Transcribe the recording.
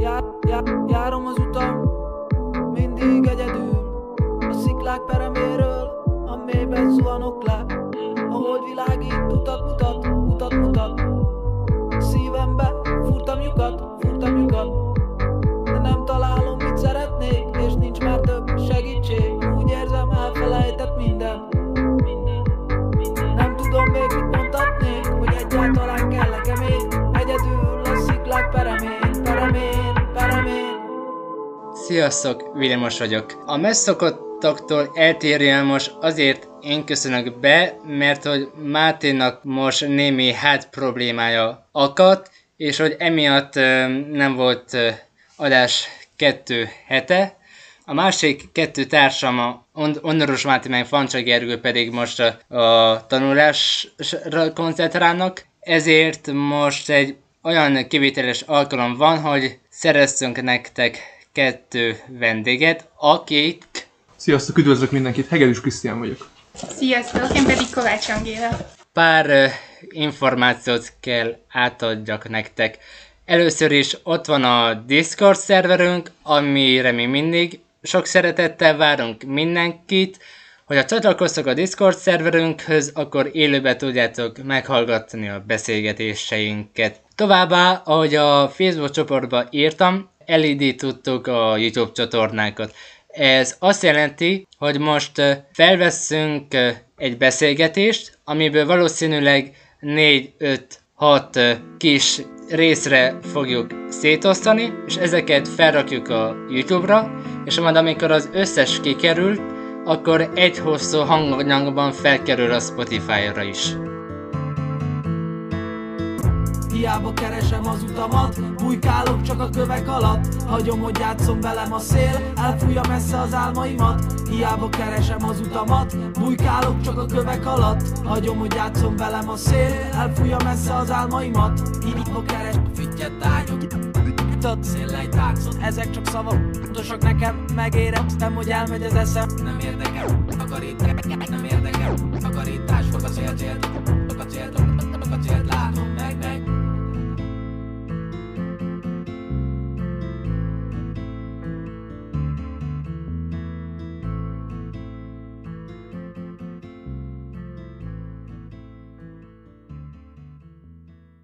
Jár, jár, járom az utam, mindig egyedül. A sziklák pereméről, a mélyben zuhanok le. A hold Sziasztok, Vilmos vagyok. A megszokottaktól eltérően most azért én köszönök be, mert hogy Máténak most némi hát problémája akadt, és hogy emiatt nem volt adás kettő hete. A másik kettő társam, a On- Onnoros Máté meg Fancsa Gergő pedig most a tanulásra koncentrálnak, ezért most egy olyan kivételes alkalom van, hogy szereztünk nektek kettő vendéget, akik Sziasztok, üdvözlök mindenkit, Hegedűs Krisztián vagyok. Sziasztok, én pedig Kovács Angéla. pár ö, információt kell átadjak nektek. Először is ott van a Discord szerverünk, amire mi mindig sok szeretettel várunk mindenkit. Hogyha csatlakoztok a Discord szerverünkhöz, akkor élőben tudjátok meghallgatni a beszélgetéseinket. Továbbá, ahogy a Facebook csoportba írtam, elindítottuk a YouTube csatornákat. Ez azt jelenti, hogy most felveszünk egy beszélgetést, amiből valószínűleg 4-5-6 kis részre fogjuk szétosztani, és ezeket felrakjuk a YouTube-ra, és majd amikor az összes kikerül, akkor egy hosszú hanganyagban felkerül a Spotify-ra is. Hiába keresem az utamat, bujkálok csak a kövek alatt. Hagyom, hogy játszom velem a szél, elfújja messze az álmaimat. Hiába keresem az utamat, bujkálok csak a kövek alatt. Hagyom, hogy játszom velem a szél, elfújja messze az álmaimat. Hiába keres füttyet tányok Tudod, széllej táncot, ezek csak szavak Fontosak nekem, megéreztem, hogy elmegy az eszem. Nem érdekel, takarít, nem érdekel, takarít